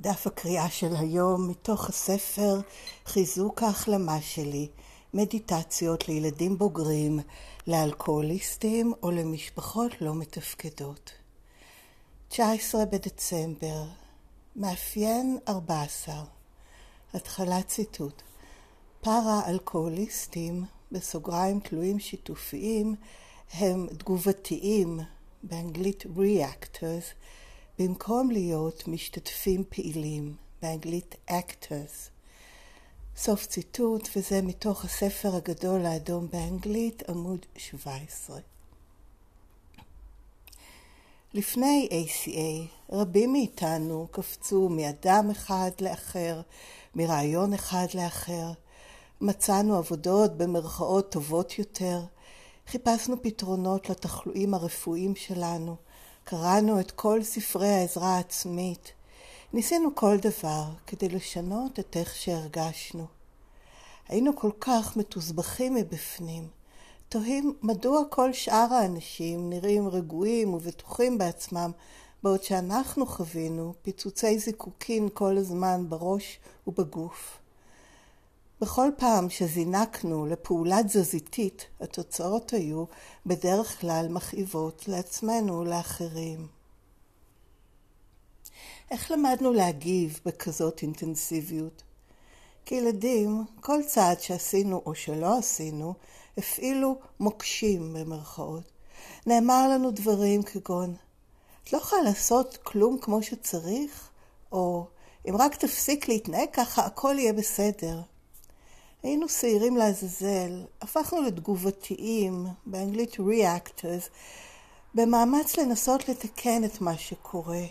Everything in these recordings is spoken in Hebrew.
דף הקריאה של היום מתוך הספר חיזוק ההחלמה שלי, מדיטציות לילדים בוגרים, לאלכוהוליסטים או למשפחות לא מתפקדות. 19 בדצמבר, מאפיין 14, התחלת ציטוט. פארה-אלכוהוליסטים, בסוגריים תלויים שיתופיים, הם תגובתיים, באנגלית reactors, במקום להיות משתתפים פעילים, באנגלית actors. סוף ציטוט, וזה מתוך הספר הגדול האדום באנגלית, עמוד 17. לפני ACA, רבים מאיתנו קפצו מאדם אחד לאחר, מרעיון אחד לאחר. מצאנו עבודות במרכאות טובות יותר, חיפשנו פתרונות לתחלואים הרפואיים שלנו, קראנו את כל ספרי העזרה העצמית. ניסינו כל דבר כדי לשנות את איך שהרגשנו. היינו כל כך מתוסבכים מבפנים, תוהים מדוע כל שאר האנשים נראים רגועים ובטוחים בעצמם, בעוד שאנחנו חווינו פיצוצי זיקוקין כל הזמן בראש ובגוף. בכל פעם שזינקנו לפעולה תזזיתית, התוצאות היו בדרך כלל מכאיבות לעצמנו ולאחרים. איך למדנו להגיב בכזאת אינטנסיביות? כילדים, כל צעד שעשינו או שלא עשינו, הפעילו מוקשים במרכאות. נאמר לנו דברים כגון, את לא יכולה לעשות כלום כמו שצריך, או אם רק תפסיק להתנהג ככה, הכל יהיה בסדר. היינו שעירים לעזאזל, הפכנו לתגובתיים, באנגלית reactors, במאמץ לנסות לתקן את מה שקורה,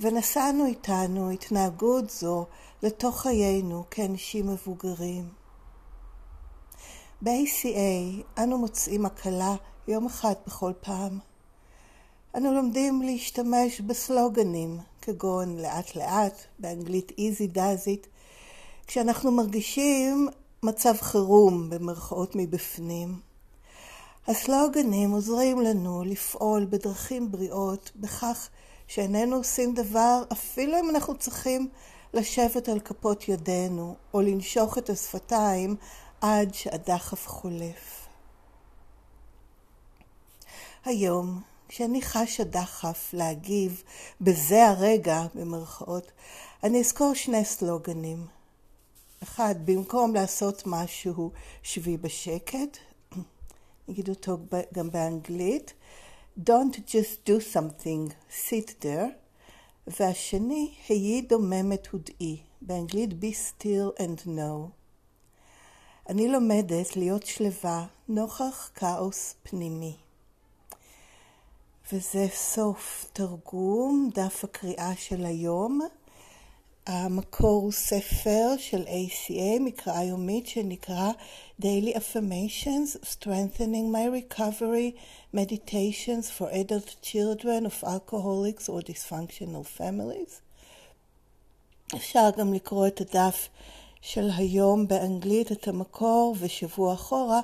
ונשאנו איתנו התנהגות זו לתוך חיינו כאנשים מבוגרים. ב-ACA אנו מוצאים הקלה יום אחד בכל פעם. אנו לומדים להשתמש בסלוגנים, כגון לאט לאט, באנגלית does it, כשאנחנו מרגישים מצב חירום במרכאות מבפנים. הסלוגנים עוזרים לנו לפעול בדרכים בריאות בכך שאיננו עושים דבר אפילו אם אנחנו צריכים לשבת על כפות ידינו או לנשוך את השפתיים עד שהדחף חולף. היום, כשאני חשה דחף להגיב בזה הרגע, במרכאות, אני אזכור שני סלוגנים. אחד, במקום לעשות משהו, שבי בשקט. נגיד אותו גם באנגלית. Don't just do something, sit there. והשני, היי דוממת הודאי. באנגלית be still and know. אני לומדת להיות שלווה נוכח כאוס פנימי. וזה סוף תרגום דף הקריאה של היום. המקור הוא ספר של ACA, מקראה יומית שנקרא Daily Affirmations, Strengthening My Recovery, Meditations for Adult Children of Alcoholics or Dysfunctional Families. אפשר גם לקרוא את הדף של היום באנגלית, את המקור, ושבוע אחורה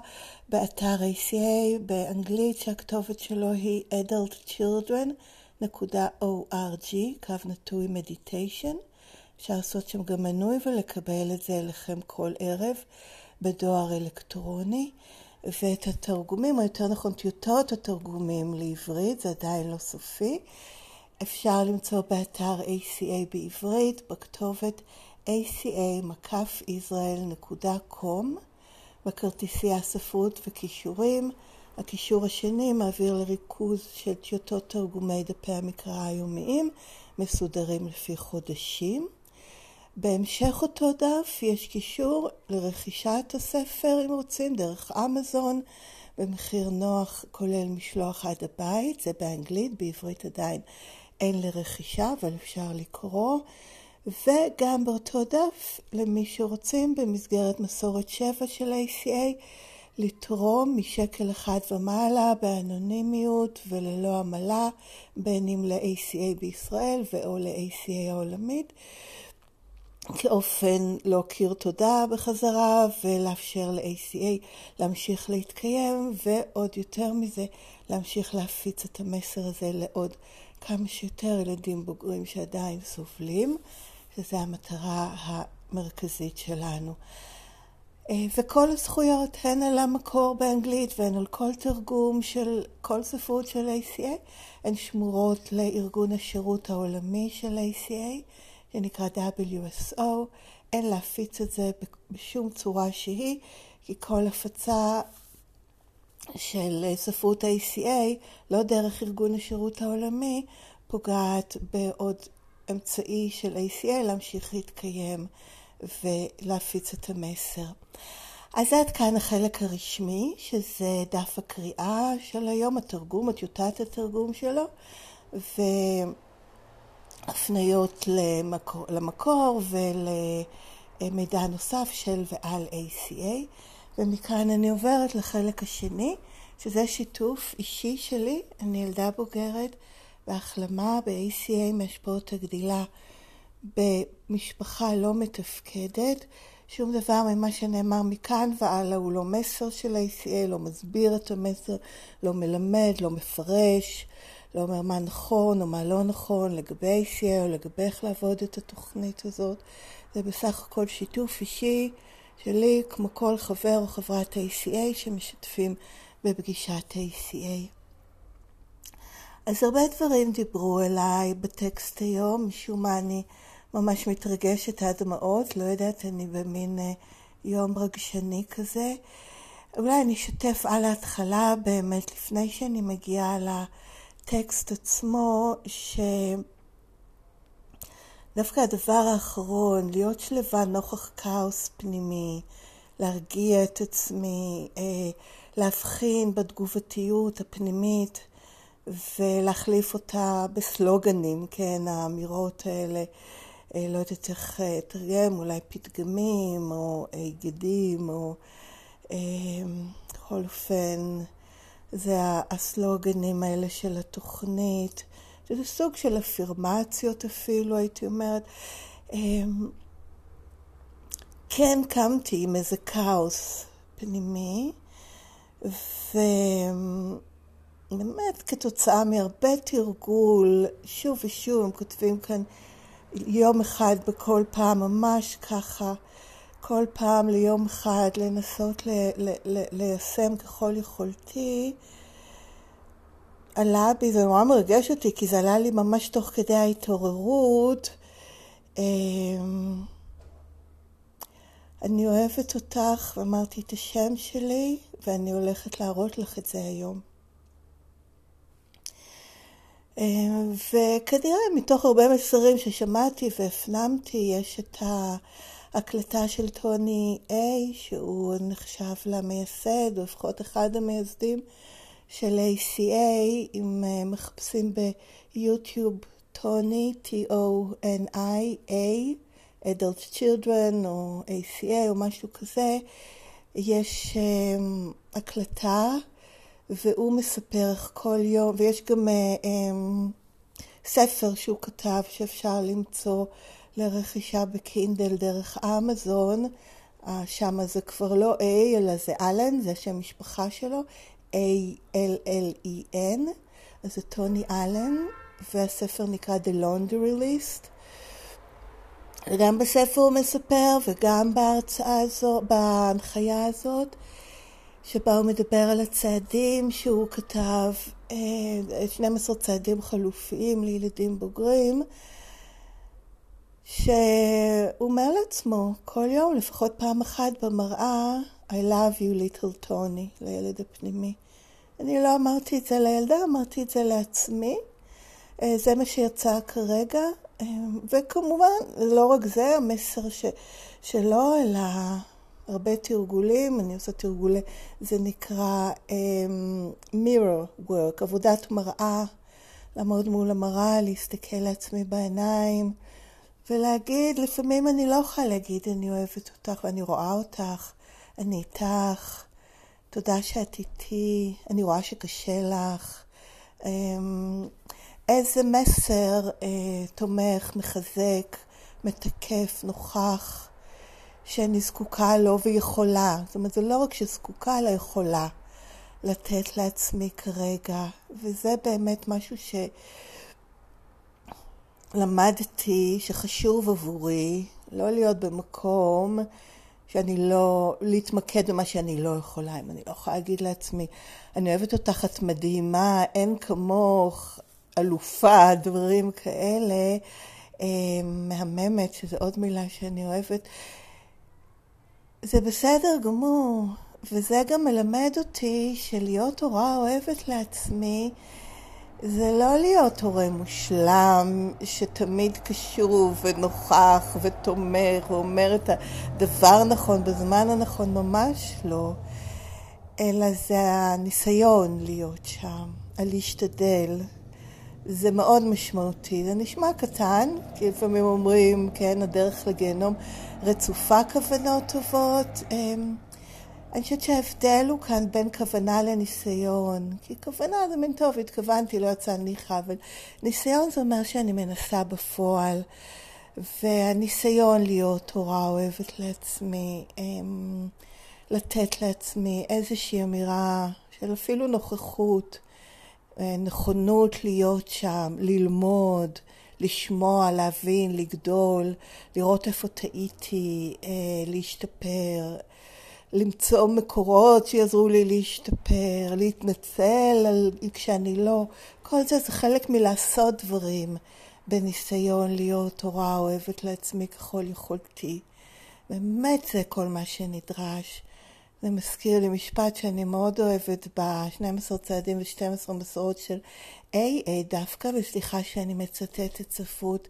באתר ACA באנגלית, שהכתובת שלו היא adultchildren.org, קו נטוי מדיטיישן. אפשר לעשות שם גם מנוי ולקבל את זה אליכם כל ערב בדואר אלקטרוני. ואת התרגומים, או יותר נכון טיוטות התרגומים לעברית, זה עדיין לא סופי, אפשר למצוא באתר ACA בעברית, בכתובת aca-israel.com, בכרטיסי הספרות וכישורים. הקישור השני מעביר לריכוז של טיוטות תרגומי דפי המקרא היומיים, מסודרים לפי חודשים. בהמשך אותו דף יש קישור לרכישת הספר, אם רוצים, דרך אמזון, במחיר נוח, כולל משלוח עד הבית, זה באנגלית, בעברית עדיין אין לרכישה, אבל אפשר לקרוא. וגם באותו דף, למי שרוצים, במסגרת מסורת שבע של ACA, לתרום משקל אחד ומעלה באנונימיות וללא עמלה, בין אם ל-ACA בישראל ואו ל-ACA העולמית. כאופן להכיר תודה בחזרה ולאפשר ל-ACA להמשיך להתקיים ועוד יותר מזה להמשיך להפיץ את המסר הזה לעוד כמה שיותר ילדים בוגרים שעדיין סובלים. שזו המטרה המרכזית שלנו. אה, וכל הזכויות, הן על המקור באנגלית והן על כל תרגום של כל ספרות של ACA, הן שמורות לארגון השירות העולמי של ACA, שנקרא WSO. אין להפיץ את זה בשום צורה שהיא, כי כל הפצה של ספרות ה-ACA, לא דרך ארגון השירות העולמי, פוגעת בעוד אמצעי של ACA להמשיך להתקיים ולהפיץ את המסר. אז עד כאן החלק הרשמי, שזה דף הקריאה של היום, התרגום, הטיוטת התרגום שלו, והפניות למקור, למקור ולמידע נוסף של ועל ACA. ומכאן אני עוברת לחלק השני, שזה שיתוף אישי שלי. אני ילדה בוגרת בהחלמה ב-ACA מהשפעות הגדילה במשפחה לא מתפקדת. שום דבר ממה שנאמר מכאן והלאה הוא לא מסר של ACA, לא מסביר את המסר, לא מלמד, לא מפרש, לא אומר מה נכון או מה לא נכון לגבי ACA או לגבי איך לעבוד את התוכנית הזאת. זה בסך הכל שיתוף אישי שלי, כמו כל חבר או חברת ACA שמשתפים בפגישת ACA. אז הרבה דברים דיברו אליי בטקסט היום, משום מה אני ממש מתרגשת עד דמעות, לא יודעת, אני במין uh, יום רגשני כזה. אולי אני אשתף על ההתחלה באמת, לפני שאני מגיעה לטקסט עצמו, ש... דווקא הדבר האחרון, להיות שלווה נוכח כאוס פנימי, להרגיע את עצמי, אה, להבחין בתגובתיות הפנימית ולהחליף אותה בסלוגנים, כן, האמירות האלה, אה, לא יודעת איך לתרגם, אולי פתגמים או היגדים או בכל אופן, זה הסלוגנים האלה של התוכנית. שזה סוג של אפירמציות אפילו, הייתי אומרת. אמ, כן קמתי עם איזה כאוס פנימי, ובאמת כתוצאה מהרבה תרגול, שוב ושוב, הם כותבים כאן יום אחד בכל פעם, ממש ככה, כל פעם ליום אחד לנסות ליישם ככל יכולתי. עלה בי, זה נורא מרגש אותי, כי זה עלה לי ממש תוך כדי ההתעוררות. אמ, אני אוהבת אותך, ואמרתי את השם שלי, ואני הולכת להראות לך את זה היום. אמ, וכנראה מתוך הרבה מסרים ששמעתי והפנמתי, יש את ההקלטה של טוני איי, שהוא נחשב למייסד, או לפחות אחד המייסדים של ACA, אם uh, מחפשים ביוטיוב טוני, T-O-N-I-A, Adult Children או ACA או משהו כזה, יש um, הקלטה והוא מספר איך כל יום, ויש גם um, ספר שהוא כתב שאפשר למצוא לרכישה בקינדל דרך אמזון. שם זה כבר לא A, אלא זה אלן, זה שם משפחה שלו, A-L-L-E-N, אז זה טוני אלן, והספר נקרא The Laundry List. וגם בספר הוא מספר וגם בהרצאה הזו, בהנחיה הזאת, שבה הוא מדבר על הצעדים שהוא כתב, 12 אה, צעדים חלופיים לילדים בוגרים, שהוא אומר לעצמו כל יום, לפחות פעם אחת במראה, I love you little Tony, לילד הפנימי. אני לא אמרתי את זה לילדה, אמרתי את זה לעצמי. אה, זה מה שיצא כרגע. אה, וכמובן, לא רק זה, המסר ש, שלו, אלא הרבה תרגולים. אני עושה תרגולי, זה נקרא um, mirror work, עבודת מראה, לעמוד מול המראה, להסתכל לעצמי בעיניים. ולהגיד, לפעמים אני לא יכולה להגיד אני אוהבת אותך ואני רואה אותך, אני איתך, תודה שאת איתי, אני רואה שקשה לך. אמ, איזה מסר אה, תומך, מחזק, מתקף, נוכח, שאני זקוקה לו ויכולה. זאת אומרת, זה לא רק שזקוקה, אלא יכולה לתת לעצמי כרגע. וזה באמת משהו ש... למדתי שחשוב עבורי לא להיות במקום שאני לא, להתמקד במה שאני לא יכולה. אם אני לא יכולה להגיד לעצמי, אני אוהבת אותך, את מדהימה, אין כמוך, אלופה, דברים כאלה, אה, מהממת, שזו עוד מילה שאני אוהבת. זה בסדר גמור, וזה גם מלמד אותי שלהיות הורה אוהבת לעצמי זה לא להיות הורה מושלם שתמיד קשור ונוכח ותומך ואומר את הדבר הנכון בזמן הנכון, ממש לא, אלא זה הניסיון להיות שם, הלהשתדל. זה מאוד משמעותי. זה נשמע קטן, כי לפעמים אומרים, כן, הדרך לגיהנום רצופה כוונות טובות. אמ, אני חושבת שההבדל הוא כאן בין כוונה לניסיון. כי כוונה זה מין טוב, התכוונתי, לא יצא ניחא, אבל ניסיון זה אומר שאני מנסה בפועל. והניסיון להיות הורה אוהבת לעצמי, אמ, לתת לעצמי איזושהי אמירה של אפילו נוכחות, אה, נכונות להיות שם, ללמוד, לשמוע, להבין, לגדול, לראות איפה טעיתי, אה, להשתפר. למצוא מקורות שיעזרו לי להשתפר, להתנצל על, כשאני לא. כל זה זה חלק מלעשות דברים בניסיון להיות הורה אוהבת לעצמי ככל יכולתי. באמת זה כל מה שנדרש. זה מזכיר לי משפט שאני מאוד אוהבת ב-12 צעדים ו-12 מסורות של AA דווקא, וסליחה שאני מצטטת ספרות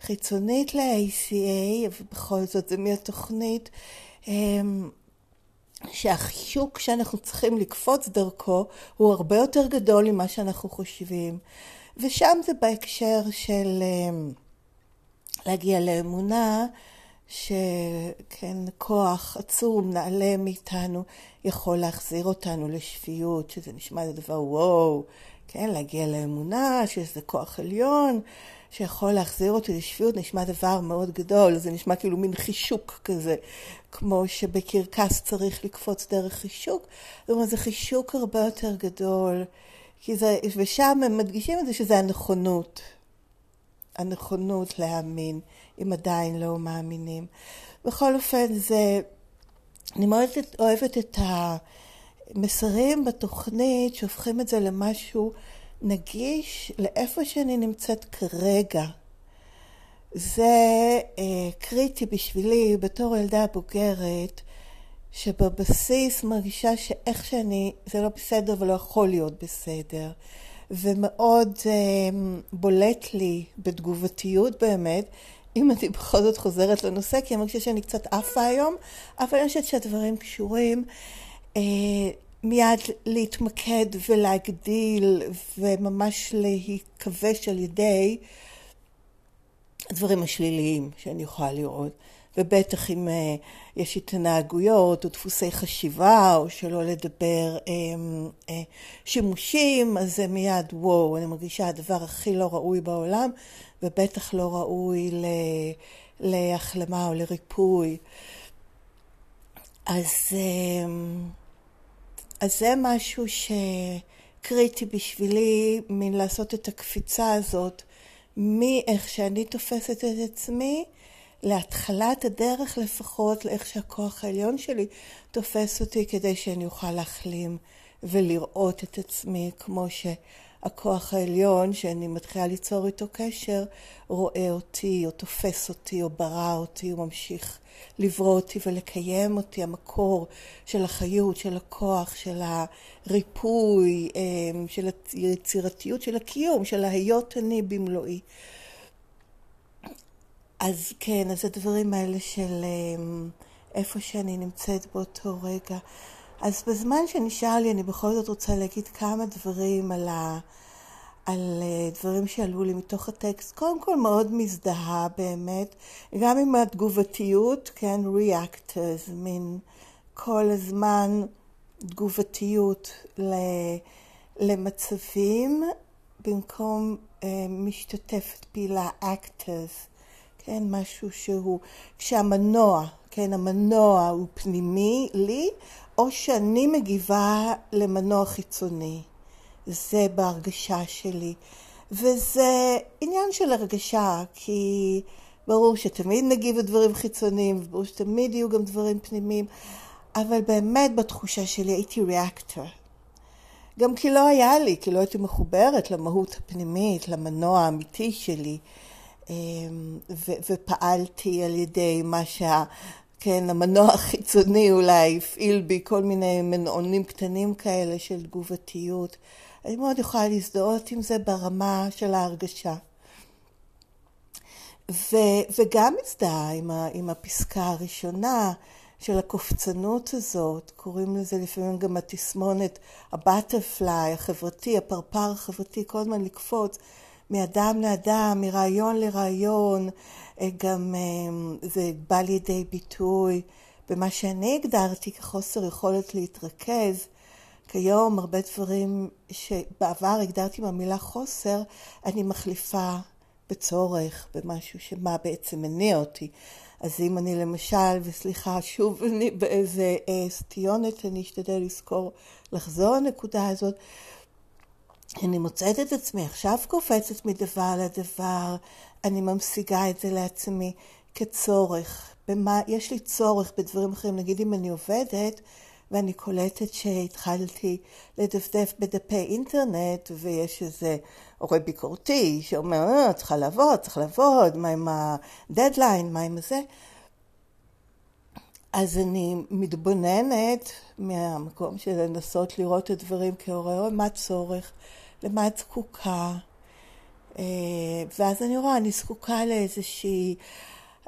חיצונית ל-ACA, ובכל זאת זה מהתוכנית. שהחישוק שאנחנו צריכים לקפוץ דרכו הוא הרבה יותר גדול ממה שאנחנו חושבים. ושם זה בהקשר של אמ, להגיע לאמונה, שכן, כוח עצום, נעלה מאיתנו, יכול להחזיר אותנו לשפיות, שזה נשמע לדבר וואו, כן, להגיע לאמונה, שזה כוח עליון, שיכול להחזיר אותי לשפיות, נשמע דבר מאוד גדול, זה נשמע כאילו מין חישוק כזה, כמו שבקרקס צריך לקפוץ דרך חישוק, זאת אומרת, זה חישוק הרבה יותר גדול, כי זה, ושם הם מדגישים את זה שזה הנכונות, הנכונות להאמין, אם עדיין לא מאמינים. בכל אופן, זה, אני מאוד אוהבת את המסרים בתוכנית שהופכים את זה למשהו נגיש לאיפה שאני נמצאת כרגע. זה אה, קריטי בשבילי בתור ילדה בוגרת, שבבסיס מרגישה שאיך שאני, זה לא בסדר ולא יכול להיות בסדר. ומאוד אה, בולט לי בתגובתיות באמת, אם אני בכל זאת חוזרת לנושא, כי אני מרגישה שאני קצת עפה היום, אבל אני חושבת שהדברים קשורים. אה, מיד להתמקד ולהגדיל וממש להיכבש על ידי הדברים השליליים שאני יכולה לראות. ובטח אם uh, יש התנהגויות או דפוסי חשיבה, או שלא לדבר um, uh, שימושים, אז זה מיד, וואו, אני מרגישה הדבר הכי לא ראוי בעולם, ובטח לא ראוי ל, להחלמה או לריפוי. אז... Um, אז זה משהו שקריטי בשבילי, מן לעשות את הקפיצה הזאת, מאיך שאני תופסת את עצמי, להתחלת הדרך לפחות, לאיך שהכוח העליון שלי תופס אותי, כדי שאני אוכל להחלים ולראות את עצמי כמו שהכוח העליון, שאני מתחילה ליצור איתו קשר, רואה אותי, או תופס אותי, או ברא אותי, או ממשיך לברוא אותי ולקיים אותי, המקור של החיות, של הכוח, של הריפוי, אמ, של היצירתיות, של הקיום, של ההיות אני במלואי. אז כן, אז הדברים האלה של אמ, איפה שאני נמצאת באותו רגע. אז בזמן שנשאר לי, אני בכל זאת רוצה להגיד כמה דברים על ה... על אה, דברים שעלו לי מתוך הטקסט. קודם כל מאוד מזדהה באמת, גם עם התגובתיות, כן, reactors, מין כל הזמן תגובתיות למצבים, במקום אה, משתתפת פעילה, actors, כן, משהו שהוא, כשהמנוע, כן, המנוע הוא פנימי לי, או שאני מגיבה למנוע חיצוני. זה בהרגשה שלי. וזה עניין של הרגשה, כי ברור שתמיד נגיב לדברים חיצוניים, וברור שתמיד יהיו גם דברים פנימיים, אבל באמת בתחושה שלי הייתי ריאקטור. גם כי לא היה לי, כי לא הייתי מחוברת למהות הפנימית, למנוע האמיתי שלי, אמ, ו- ופעלתי על ידי מה שה... כן, המנוע החיצוני אולי הפעיל בי כל מיני מנעונים קטנים כאלה של תגובתיות. אני מאוד יכולה להזדהות עם זה ברמה של ההרגשה. ו, וגם מזדהה עם, עם הפסקה הראשונה של הקופצנות הזאת, קוראים לזה לפעמים גם התסמונת, הבטרפליי החברתי, הפרפר החברתי, כל הזמן לקפוץ מאדם לאדם, מרעיון לרעיון, גם אה, זה בא לידי ביטוי במה שאני הגדרתי כחוסר יכולת להתרכז. כיום הרבה דברים שבעבר הגדרתי במילה חוסר, אני מחליפה בצורך, במשהו שמה בעצם מניע אותי. אז אם אני למשל, וסליחה, שוב אני באיזה אה, סטיונת, אני אשתדל לזכור, לחזור לנקודה הזאת, אני מוצאת את עצמי עכשיו קופצת מדבר לדבר, אני ממשיגה את זה לעצמי כצורך. במה, יש לי צורך בדברים אחרים, נגיד אם אני עובדת, ואני קולטת שהתחלתי לדפדף בדפי אינטרנט ויש איזה הורה ביקורתי שאומר, אה, צריכה לעבוד, צריך לעבוד, מה עם הדדליין, מה עם זה? אז אני מתבוננת מהמקום של לנסות לראות את הדברים כהורה, מה הצורך, למה את זקוקה, אה, ואז אני רואה, אני זקוקה לאיזושהי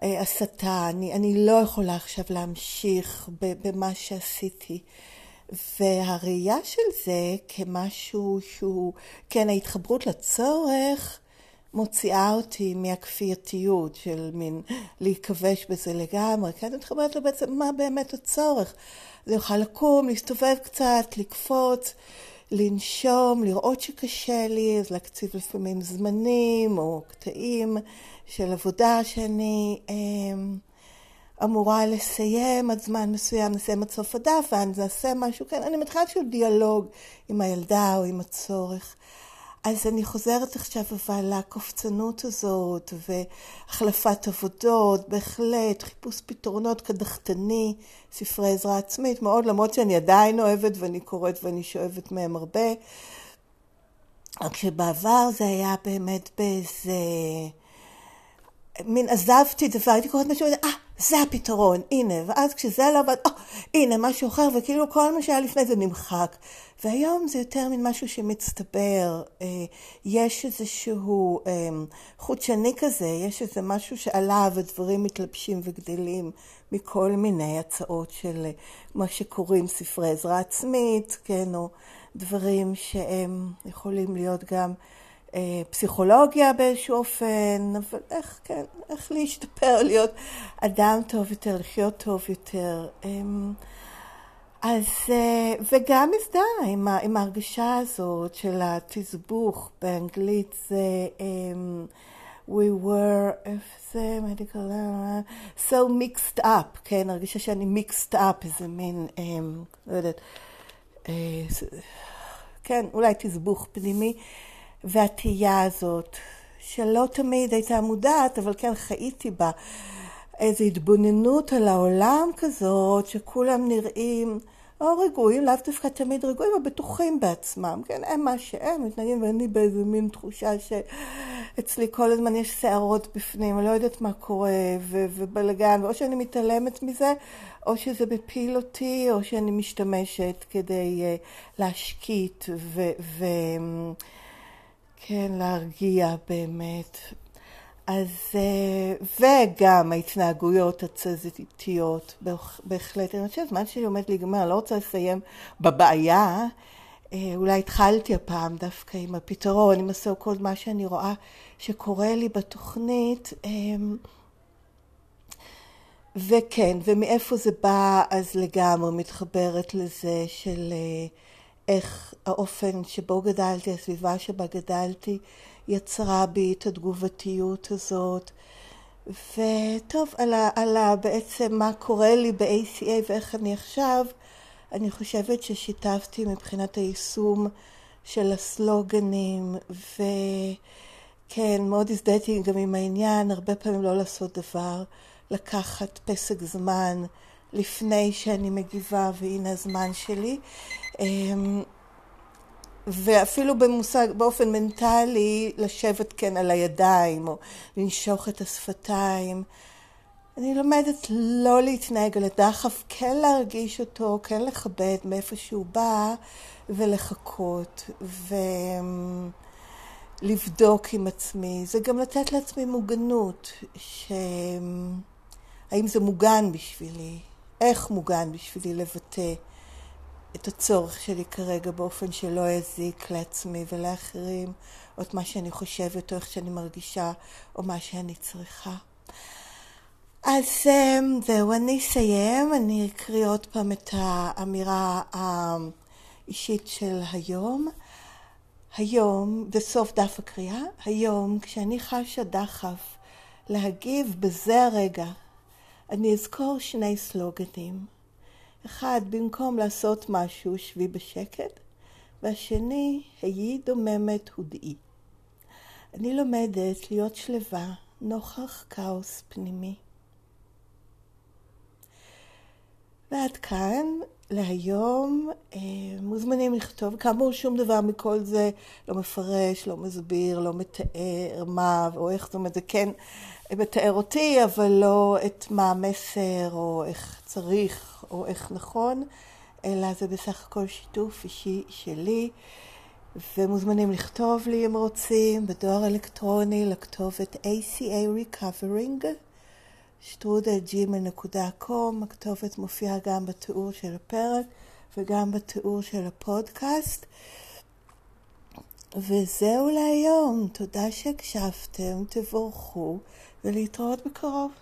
אה, הסתה, אני, אני לא יכולה עכשיו להמשיך במה שעשיתי. והראייה של זה כמשהו שהוא, כן, ההתחברות לצורך מוציאה אותי מהכפייתיות של מין להיכבש בזה לגמרי, כן, אני מתחברת לבעצם מה באמת הצורך. זה יוכל לקום, להסתובב קצת, לקפוץ, לנשום, לראות שקשה לי, אז להקציב לפעמים זמנים או קטעים. של עבודה שאני אה, אמורה לסיים עד זמן מסוים, לסיים עד סוף הדף, ואני אעשה משהו, כן, אני מתחילה איזשהו דיאלוג עם הילדה או עם הצורך. אז אני חוזרת עכשיו אבל לקופצנות הזאת והחלפת עבודות, בהחלט, חיפוש פתרונות קדחתני, ספרי עזרה עצמית, מאוד למרות שאני עדיין אוהבת ואני קוראת ואני שואבת מהם הרבה. רק שבעבר זה היה באמת באיזה... מין עזבתי דבר, הייתי קוראת משהו, אה, זה הפתרון, הנה, ואז כשזה לא עבד, אה, הנה, משהו אחר, וכאילו כל מה שהיה לפני זה נמחק. והיום זה יותר מין משהו שמצטבר, אה, יש איזשהו אה, חודשני כזה, יש איזה משהו שעליו הדברים מתלבשים וגדלים מכל מיני הצעות של מה שקוראים ספרי עזרה עצמית, כן, או דברים שהם יכולים להיות גם פסיכולוגיה באיזשהו אופן, אבל איך, כן, איך להשתפר, להיות אדם טוב יותר, לחיות טוב יותר. אמ, אז, אה, וגם מזדהה עם, עם ההרגשה הזאת של התסבוך באנגלית זה אמ, We were, איפה זה, medical, so mixed up, כן, הרגשה שאני mixed up, איזה מין, אמ, לא יודעת, אה, כן, אולי תסבוך פנימי. והתהייה הזאת, שלא תמיד הייתה מודעת, אבל כן חייתי בה. איזו התבוננות על העולם כזאת, שכולם נראים או רגועים, לאו דווקא תמיד רגועים, אבל בטוחים בעצמם, כן, הם מה שהם מתנהגים, ואני באיזו מין תחושה שאצלי כל הזמן יש שערות בפנים, אני לא יודעת מה קורה, ו- ובלגן, ואו שאני מתעלמת מזה, או שזה מפיל אותי, או שאני משתמשת כדי uh, להשקיט ו... ו- כן, להרגיע באמת. אז, אה, וגם ההתנהגויות התזזיתיות, בהחלט. אני חושבת, זמן שלי עומד להיגמר, לא רוצה לסיים בבעיה. אה, אולי התחלתי הפעם דווקא עם הפתרון, עם הסו-קולד, מה שאני רואה שקורה לי בתוכנית. אמ, וכן, ומאיפה זה בא, אז לגמרי מתחברת לזה של... אה, איך האופן שבו גדלתי, הסביבה שבה גדלתי, יצרה בי את התגובתיות הזאת. וטוב, על, ה, על ה, בעצם מה קורה לי ב-ACA ואיך אני עכשיו, אני חושבת ששיתפתי מבחינת היישום של הסלוגנים, וכן, מאוד הזדהיתי גם עם העניין, הרבה פעמים לא לעשות דבר, לקחת פסק זמן לפני שאני מגיבה, והנה הזמן שלי. אמ, ואפילו במושג, באופן מנטלי, לשבת כן על הידיים, או לנשוך את השפתיים. אני לומדת לא להתנהג על הדחף, כן להרגיש אותו, כן לכבד מאיפה שהוא בא, ולחכות, ולבדוק עם עצמי. זה גם לתת לעצמי מוגנות, ש... האם זה מוגן בשבילי, איך מוגן בשבילי לבטא את הצורך שלי כרגע באופן שלא יזיק לעצמי ולאחרים, או את מה שאני חושבת, או איך שאני מרגישה, או מה שאני צריכה. אז אמ, זהו, אני אסיים, אני אקריא עוד פעם את האמירה האישית של היום. היום, בסוף דף הקריאה, היום, כשאני חשה דחף להגיב בזה הרגע, אני אזכור שני סלוגנים. אחד, במקום לעשות משהו, שבי בשקט, והשני, היי דוממת הודאי. אני לומדת להיות שלווה נוכח כאוס פנימי. ועד כאן להיום. אה, מוזמנים לכתוב. כאמור, שום דבר מכל זה לא מפרש, לא מסביר, לא מתאר מה או איך, זאת אומרת, זה כן מתאר אותי, אבל לא את מה המסר, או איך צריך, או איך נכון, אלא זה בסך הכל שיתוף אישי שלי. ומוזמנים לכתוב לי אם רוצים, בדואר אלקטרוני, לכתובת ACA Recovering. שטרודלג'ימל.קום, הכתובת מופיעה גם בתיאור של הפרק וגם בתיאור של הפודקאסט. וזהו להיום, תודה שהקשבתם, תבורכו ולהתראות בקרוב.